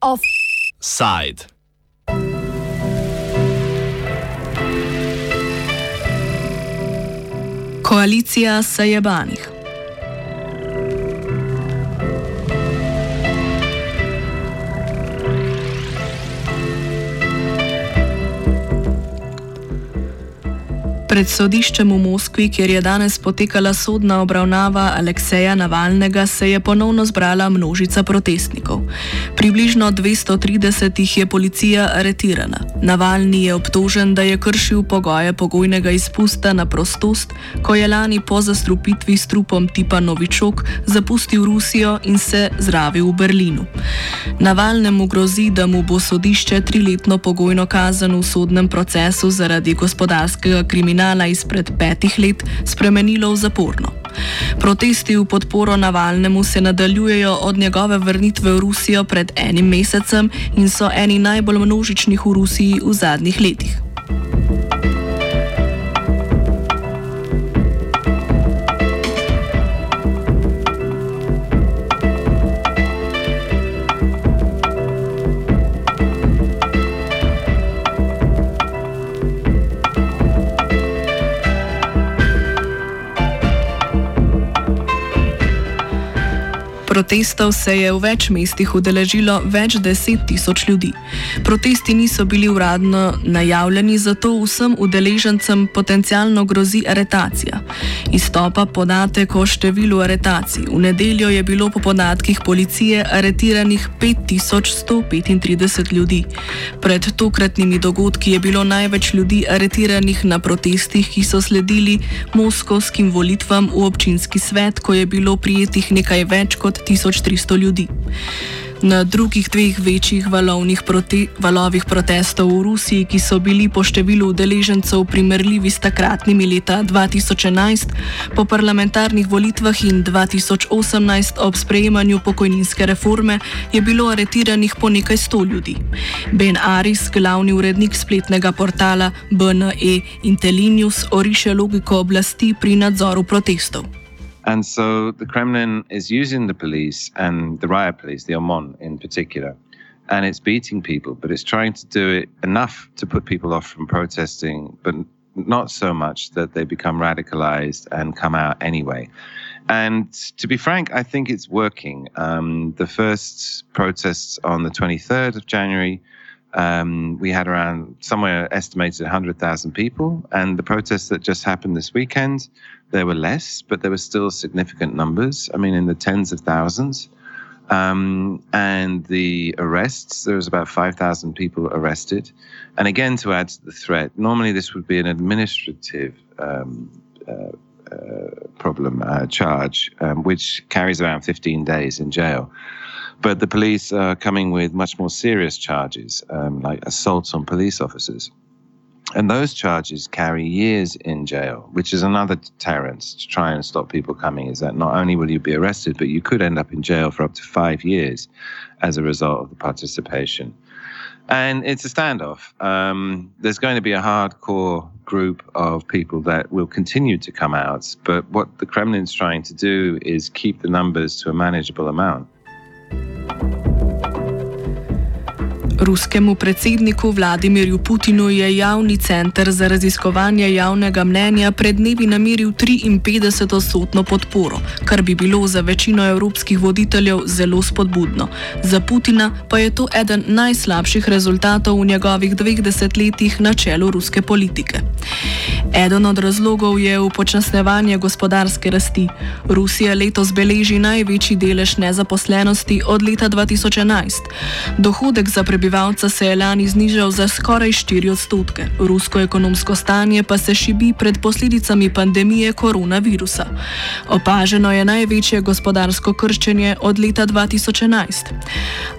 Offside. Koalicija Sajebanih. Pred sodiščem v Moskvi, kjer je danes potekala sodna obravnava Alekseja Navalnega, se je ponovno zbrala množica protestnikov. Približno 230 jih je policija aretirana. Navalni je obtožen, da je kršil pogoje pogojnega izpusta na prostost, ko je lani po zastrupitvi s trupom tipa Novičok zapustil Rusijo in se zdravil v Berlinu. Navalnemu grozi, da mu bo sodišče triletno pogojno kazen v sodnem procesu zaradi gospodarskega kriminala kriminala izpred petih let spremenilo v zaporno. Protesti v podporo Navalnemu se nadaljujejo od njegove vrnitve v Rusijo pred enim mesecem in so eni najbolj množičnih v Rusiji v zadnjih letih. Protestov se je v več mestih udeležilo več deset tisoč ljudi. Protesti niso bili uradno najavljeni, zato vsem udeležencem potencialno grozi aretacija. Izstopa podatek o številu aretacij. V nedeljo je bilo po podatkih policije aretiranih 5135 ljudi. Pred tokratnimi dogodki je bilo največ ljudi aretiranih na protestih, ki so sledili moskovskim volitvam v občinski svet, ko je bilo prijetih nekaj več kot 1300 ljudi. Na drugih dveh večjih prote valovih protestov v Rusiji, ki so bili po številu udeležencev primerljivi s takratnimi leta 2011, po parlamentarnih volitvah in 2018 ob sprejemanju pokojninske reforme, je bilo aretiranih po nekaj sto ljudi. Ben Aris, glavni urednik spletnega portala BNE Intelinius, oriše logiko oblasti pri nadzoru protestov. And so the Kremlin is using the police and the riot police, the OMON in particular, and it's beating people, but it's trying to do it enough to put people off from protesting, but not so much that they become radicalized and come out anyway. And to be frank, I think it's working. Um, the first protests on the 23rd of January um, we had around somewhere estimated 100,000 people, and the protests that just happened this weekend, there were less, but there were still significant numbers. I mean, in the tens of thousands. Um, and the arrests, there was about 5,000 people arrested. And again, to add to the threat, normally this would be an administrative um, uh, uh, problem uh, charge, um, which carries around 15 days in jail. But the police are coming with much more serious charges, um, like assaults on police officers. And those charges carry years in jail, which is another deterrent to try and stop people coming. Is that not only will you be arrested, but you could end up in jail for up to five years as a result of the participation. And it's a standoff. Um, there's going to be a hardcore group of people that will continue to come out. But what the Kremlin's trying to do is keep the numbers to a manageable amount. Thank you. Ruskemu predsedniku Vladimirju Putinu je javni center za raziskovanje javnega mnenja pred dnevi namiril 53-odstotno podporo, kar bi bilo za večino evropskih voditeljev zelo spodbudno. Za Putina pa je to eden najslabših rezultatov v njegovih dveh desetletjih na čelu ruske politike. Eden od razlogov je upočasnevanje gospodarske rasti. Rusija letos beleži največji delež nezaposlenosti od leta 2011. Dohodek za prebivalca se je lani znižal za skoraj 4 odstotke. Rusko ekonomsko stanje pa se šibi pred posledicami pandemije koronavirusa. Opaženo je največje gospodarsko krčenje od leta 2011.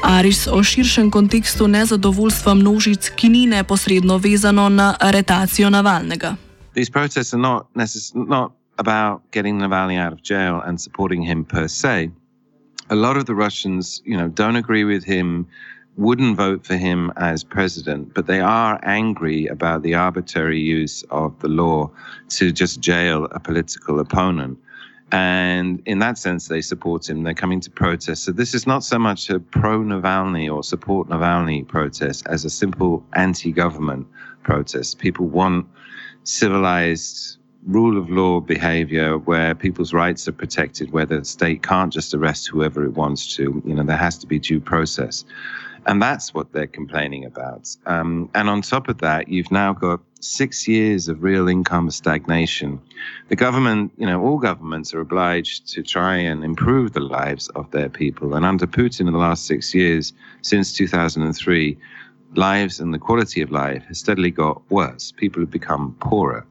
Aris o širšem kontekstu nezadovoljstva množic, ki ni neposredno vezano na aretacijo Navalnega. these protests are not not about getting Navalny out of jail and supporting him per se. A lot of the Russians, you know, don't agree with him wouldn't vote for him as president, but they are angry about the arbitrary use of the law to just jail a political opponent. And in that sense, they support him. They're coming to protest. So this is not so much a pro Navalny or support Navalny protest as a simple anti government protest. People want civilized rule of law behavior where people's rights are protected, where the state can't just arrest whoever it wants to. You know, there has to be due process. And that's what they're complaining about. Um, and on top of that, you've now got six years of real income stagnation. The government, you know, all governments are obliged to try and improve the lives of their people. And under Putin in the last six years, since 2003, lives and the quality of life has steadily got worse. People have become poorer.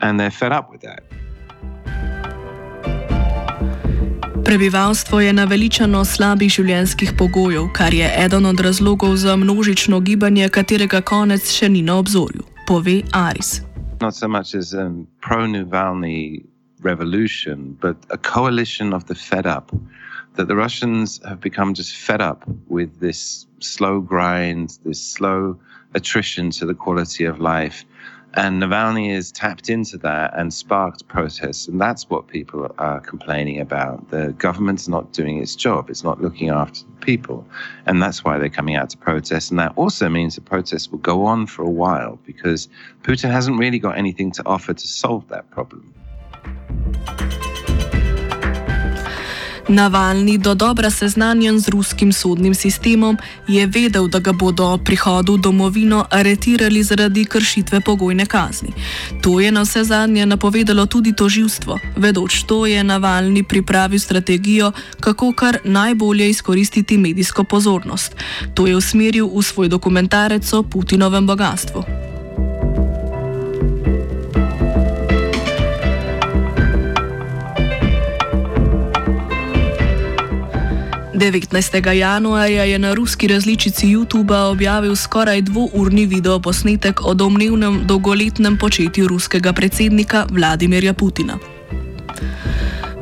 And they're fed up with that. Prebivalstvo je naveličano slabih življenjskih pogojev, kar je eden od razlogov za množično gibanje, katerega konec še ni na obzorju, pove Aris. Not so much as a pro-Navalny revolution, but a coalition of the fed up. That the Russians have become just fed up with this slow grind, this slow attrition to the quality of life. And Navalny is tapped into that and sparked protests. And that's what people are complaining about. The government's not doing its job, it's not looking after the people. And that's why they're coming out to protest. And that also means the protests will go on for a while because Putin hasn't really got anything to offer to solve that problem. Navalni, do dobra seznanjen z ruskim sodnim sistemom, je vedel, da ga bodo ob prihodu v domovino aretirali zaradi kršitve pogojne kazni. To je na vse zadnje napovedalo tudi toživstvo. Vedoč to je Navalni pripravil strategijo, kako kar najbolje izkoristiti medijsko pozornost. To je usmeril v svoj dokumentarec o Putinovem bogatstvu. 19. januarja je na ruski različici YouTube objavil skoraj dvourni videoposnetek o domnevnem dolgoletnem početju ruskega predsednika Vladimirja Putina.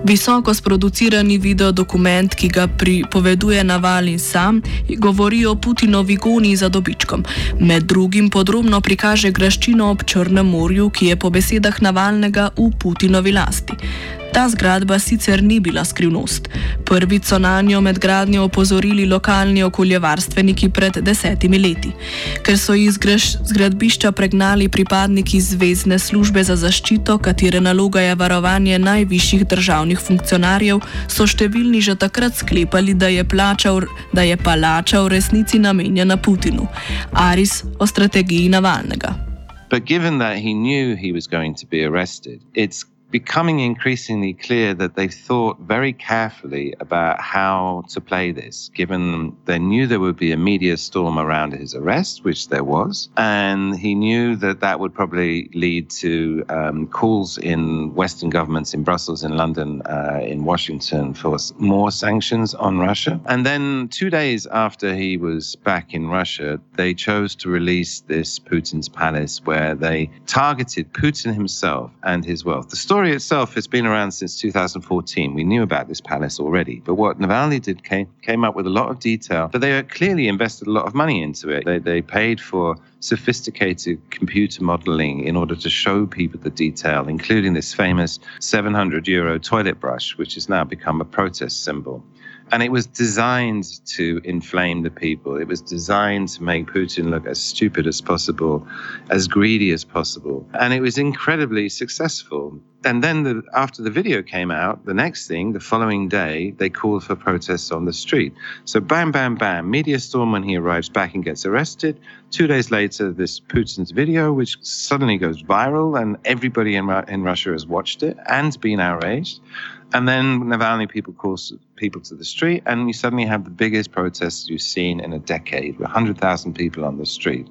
Visoko sproducirani videodokument, ki ga pripoveduje Navalny sam, govori o Putinovi goni za dobičkom. Med drugim podrobno prikaže graščino ob Črnem morju, ki je po besedah Navalnega v Putinovi lasti. Ta zgradba sicer ni bila skrivnost. Prvi so na njo med gradnjo opozorili lokalni okoljevarstveniki pred desetimi leti. Ker so iz zgradbišča pregnali pripadniki Zvezdne službe za zaščito, katere naloga je varovanje najvišjih državnih funkcionarjev, so številni že takrat sklepali, da je, plačal, da je palača v resnici namenjena Putinu. Aris o strategiji Navalnega. But given that he knew he was going to be arrested, it's becoming increasingly clear that they thought very carefully about how to play this, given they knew there would be a media storm around his arrest, which there was, and he knew that that would probably lead to um, calls in Western governments in Brussels, in London, uh, in Washington for more sanctions on Russia. And then two days after he was back in Russia, they chose to release this Putin's Palace, where they targeted Putin himself and his wealth. The story story itself has been around since 2014. We knew about this palace already. But what Navalny did came, came up with a lot of detail, but they uh, clearly invested a lot of money into it. They, they paid for sophisticated computer modeling in order to show people the detail, including this famous 700 euro toilet brush, which has now become a protest symbol. And it was designed to inflame the people. It was designed to make Putin look as stupid as possible, as greedy as possible. And it was incredibly successful. And then the, after the video came out, the next thing, the following day, they called for protests on the street. So bam, bam, bam, media storm when he arrives back and gets arrested. Two days later, this Putin's video, which suddenly goes viral, and everybody in, in Russia has watched it and been outraged. And then Navalny people calls people to the street, and you suddenly have the biggest protests you've seen in a decade, with 100,000 people on the street.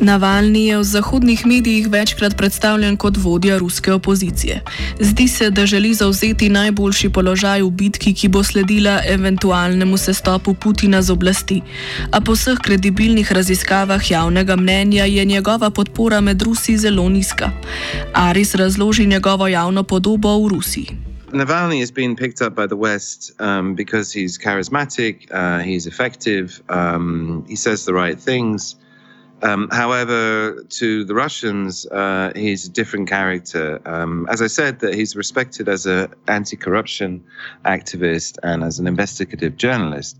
Navalni je v zahodnih medijih večkrat predstavljen kot vodja ruske opozicije. Zdi se, da želi zauzeti najboljši položaj v bitki, ki bo sledila eventualnemu sestopu Putina z oblasti. A po vseh kredibilnih raziskavah javnega mnenja je njegova podpora med Rusi zelo nizka. Aris razloži njegovo javno podobo v Rusiji. Navalny has been picked up by the West um, because he's charismatic, uh, he's effective, um, he says the right things. Um, however, to the Russians, uh, he's a different character. Um, as I said, that he's respected as an anti-corruption activist and as an investigative journalist.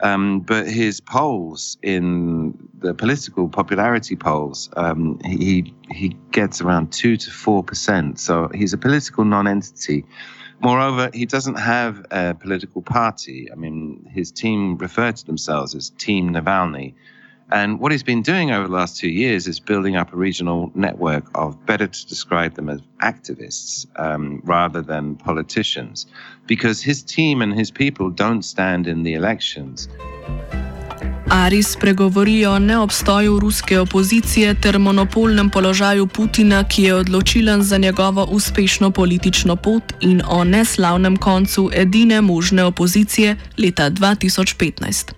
Um, but his polls in the political popularity polls, um, he he gets around two to four percent. So he's a political non-entity. Moreover, he doesn't have a political party. I mean, his team refer to themselves as Team Navalny. And what he's been doing over the last two years is building up a regional network of better to describe them as activists um, rather than politicians, because his team and his people don't stand in the elections. Aris pregovori o neobstoju ruske opozicije ter monopolnem položaju Putina, ki je odločilen za njegovo uspešno politično pot in o neslavnem koncu edine možne opozicije leta 2015.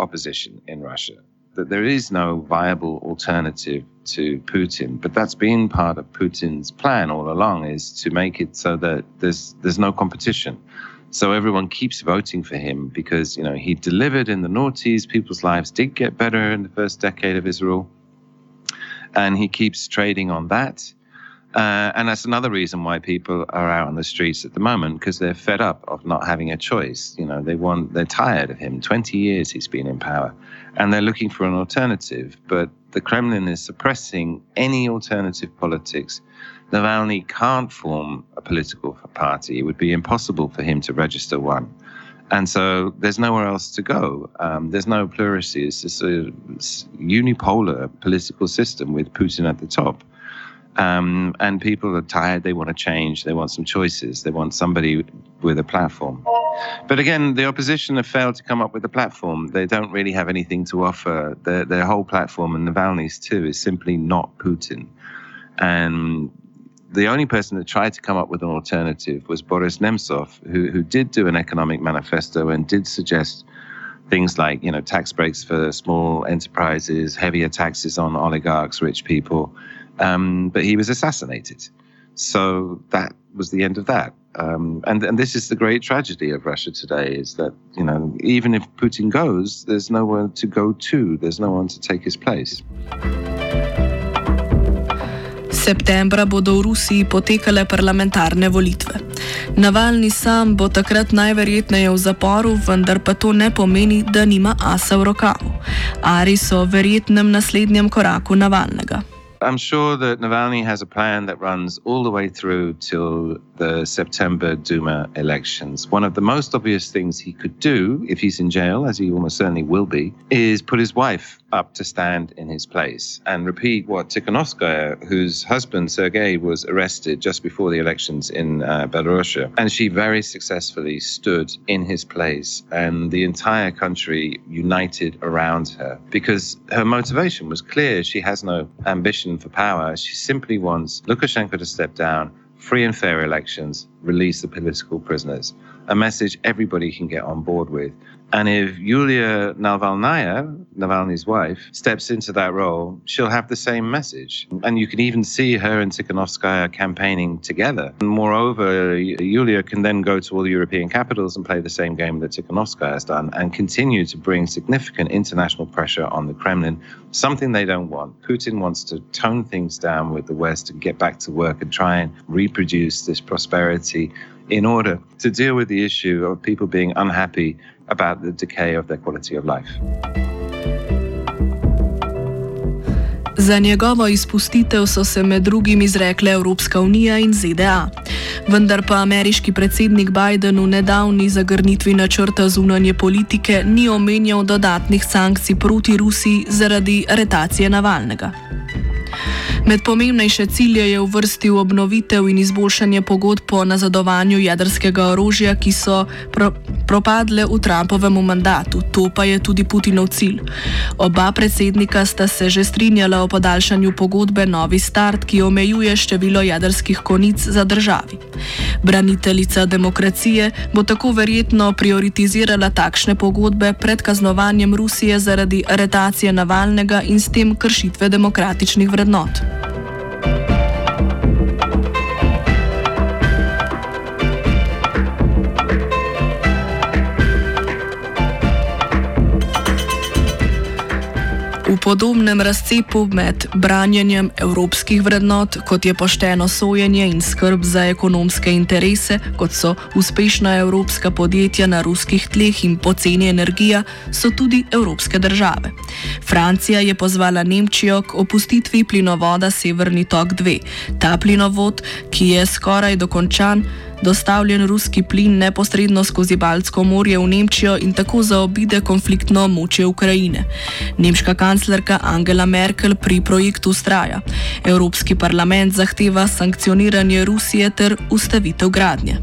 Opposition in Russia, that there is no viable alternative to Putin. But that's been part of Putin's plan all along is to make it so that there's there's no competition. So everyone keeps voting for him because you know he delivered in the noughties. People's lives did get better in the first decade of his rule. and he keeps trading on that. Uh, and that's another reason why people are out on the streets at the moment because they're fed up of not having a choice. You know, they want, they're tired of him. 20 years he's been in power and they're looking for an alternative. But the Kremlin is suppressing any alternative politics. Navalny can't form a political party. It would be impossible for him to register one. And so there's nowhere else to go. Um, there's no plurality. It's just a unipolar political system with Putin at the top. Um, and people are tired. They want to change. They want some choices. They want somebody with a platform. But again, the opposition have failed to come up with a platform. They don't really have anything to offer. Their, their whole platform, and Navalny's too, is simply not Putin. And the only person that tried to come up with an alternative was Boris Nemtsov, who, who did do an economic manifesto and did suggest things like you know tax breaks for small enterprises, heavier taxes on oligarchs, rich people um, but he was assassinated. So that was the end of that. Um, and and this is the great tragedy of Russia today is that you know even if Putin goes, there's nowhere to go to. There's no one to take his place. Septembra bodo v Rusiji potekale parlamentarne volitve. Navalni sam bo takrat najverjetneje v zaporu, vendar pa to ne pomeni, da nima asa v rokavu. Ari so verjetnem naslednjem koraku Navalnega. I'm sure that Navalny has a plan that runs all the way through till the September Duma elections. One of the most obvious things he could do, if he's in jail, as he almost certainly will be, is put his wife up to stand in his place and repeat what Tikhanovskaya, whose husband Sergei was arrested just before the elections in uh, Belarus, and she very successfully stood in his place, and the entire country united around her because her motivation was clear. She has no ambition for power. She simply wants Lukashenko to step down, free and fair elections, release the political prisoners. A message everybody can get on board with. And if Yulia Navalnaya, Navalny's wife, steps into that role, she'll have the same message. And you can even see her and Tikhanovskaya campaigning together. And moreover, Yulia can then go to all the European capitals and play the same game that Tikhanovskaya has done and continue to bring significant international pressure on the Kremlin, something they don't want. Putin wants to tone things down with the West and get back to work and try and reproduce this prosperity in order to deal with the issue of people being unhappy about the decay of their quality of life. Za njegovo izpustitev so se med drugim izrekle Evropska unija in ZDA. Vendar pa ameriški predsednik Biden v nedavni zagrnitvi načrta zunanje politike ni omenjal dodatnih sankcij proti Rusiji zaradi retacije Navalnega. Med pomembnejše cilje je uvrstil obnovitev in izboljšanje pogodb o nazadovanju jedrskega orožja, ki so pro propadle v Trumpovem mandatu. To pa je tudi Putinov cilj. Oba predsednika sta se že strinjala o podaljšanju pogodbe Novi Start, ki omejuje število jedrskih konic za državi. Braniteljica demokracije bo tako verjetno prioritizirala takšne pogodbe pred kaznovanjem Rusije zaradi aretacije Navalnega in s tem kršitve demokratičnih vrednot. Podobnem razcepu med branjenjem evropskih vrednot, kot je pošteno sojenje in skrb za ekonomske interese, kot so uspešna evropska podjetja na ruskih tleh in poceni energija, so tudi evropske države. Francija je pozvala Nemčijo k opustitvi plinovoda Severni tok 2. Ta plinovod, ki je skoraj dokončan, dostavljen ruski plin neposredno skozi Baltsko morje v Nemčijo in tako zaobide konfliktno moče Ukrajine. Nemška kanclerka Angela Merkel pri projektu ustraja. Evropski parlament zahteva sankcioniranje Rusije ter ustavitev gradnje.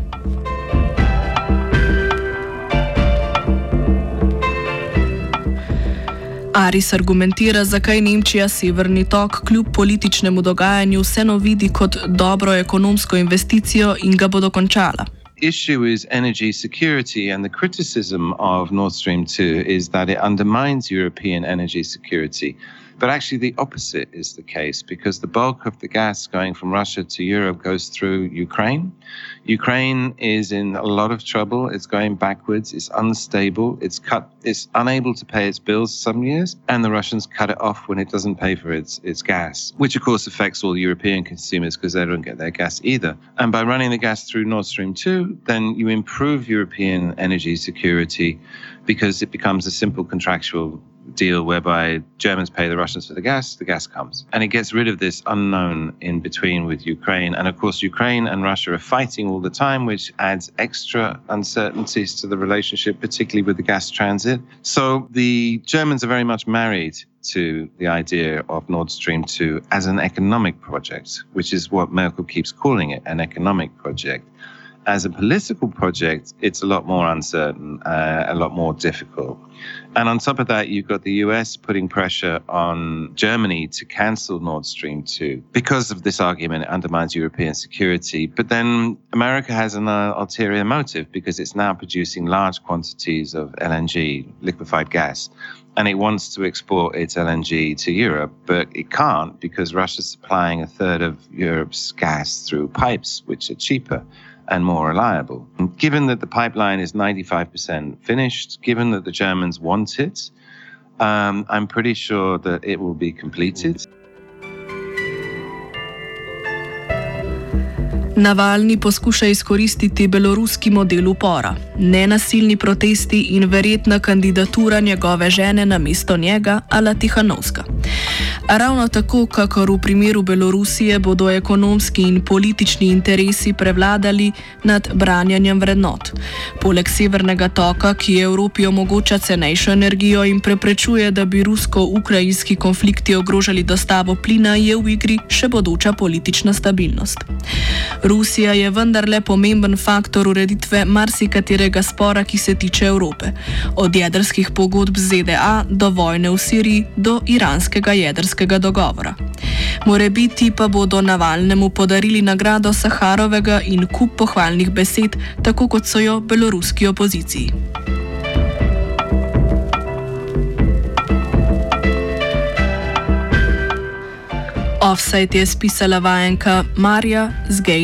Aris argumentira, zakaj Nemčija severni tok kljub političnemu dogajanju vseeno vidi kot dobro ekonomsko investicijo in ga bo dokončala. issue is energy security, and the criticism of Nord Stream 2 is that it undermines European energy security. But actually, the opposite is the case because the bulk of the gas going from Russia to Europe goes through Ukraine. Ukraine is in a lot of trouble. It's going backwards. It's unstable. It's cut. It's unable to pay its bills some years, and the Russians cut it off when it doesn't pay for its its gas, which of course affects all European consumers because they don't get their gas either. And by running the gas through Nord Stream two, then you improve European energy security because it becomes a simple contractual deal whereby Germans pay the Russians for the gas, the gas comes. And it gets rid of this unknown in between with Ukraine. And of course, Ukraine and Russia are fighting all the time, which adds extra uncertainties to the relationship, particularly with the gas transit. So the Germans are very much married to the idea of Nord Stream 2 as an economic project, which is what Merkel keeps calling it an economic project as a political project, it's a lot more uncertain, uh, a lot more difficult. And on top of that, you've got the US putting pressure on Germany to cancel Nord Stream 2 because of this argument, it undermines European security. But then America has an uh, ulterior motive because it's now producing large quantities of LNG, liquefied gas, and it wants to export its LNG to Europe, but it can't because Russia's supplying a third of Europe's gas through pipes, which are cheaper and more reliable. And given that the pipeline is 95% finished, given that the Germans want it, um, I'm pretty sure that it will be completed. Navalni poskuša izkoristiti beloruski model upora, nenasilni protesti in verjetna kandidatura njegove žene na mesto njega, Ala Tihanovska. Ravno tako, kakor v primeru Belorusije, bodo ekonomski in politični interesi prevladali nad branjanjem vrednot. Poleg severnega toka, ki Evropi omogoča cenejšo energijo in preprečuje, da bi rusko-ukrajinski konflikti ogrožali dostavo plina, je v igri še bodoča politična stabilnost. Rusija je vendarle pomemben faktor ureditve marsikaterega spora, ki se tiče Evrope. Od jedrskih pogodb z ZDA do vojne v Siriji do iranskega jedrskega dogovora. More biti pa bodo Navalnemu podarili nagrado Saharovega in kup pohvalnih besed, tako kot so jo beloruski opoziciji. Offside je spisala vajenka Marja Zgej.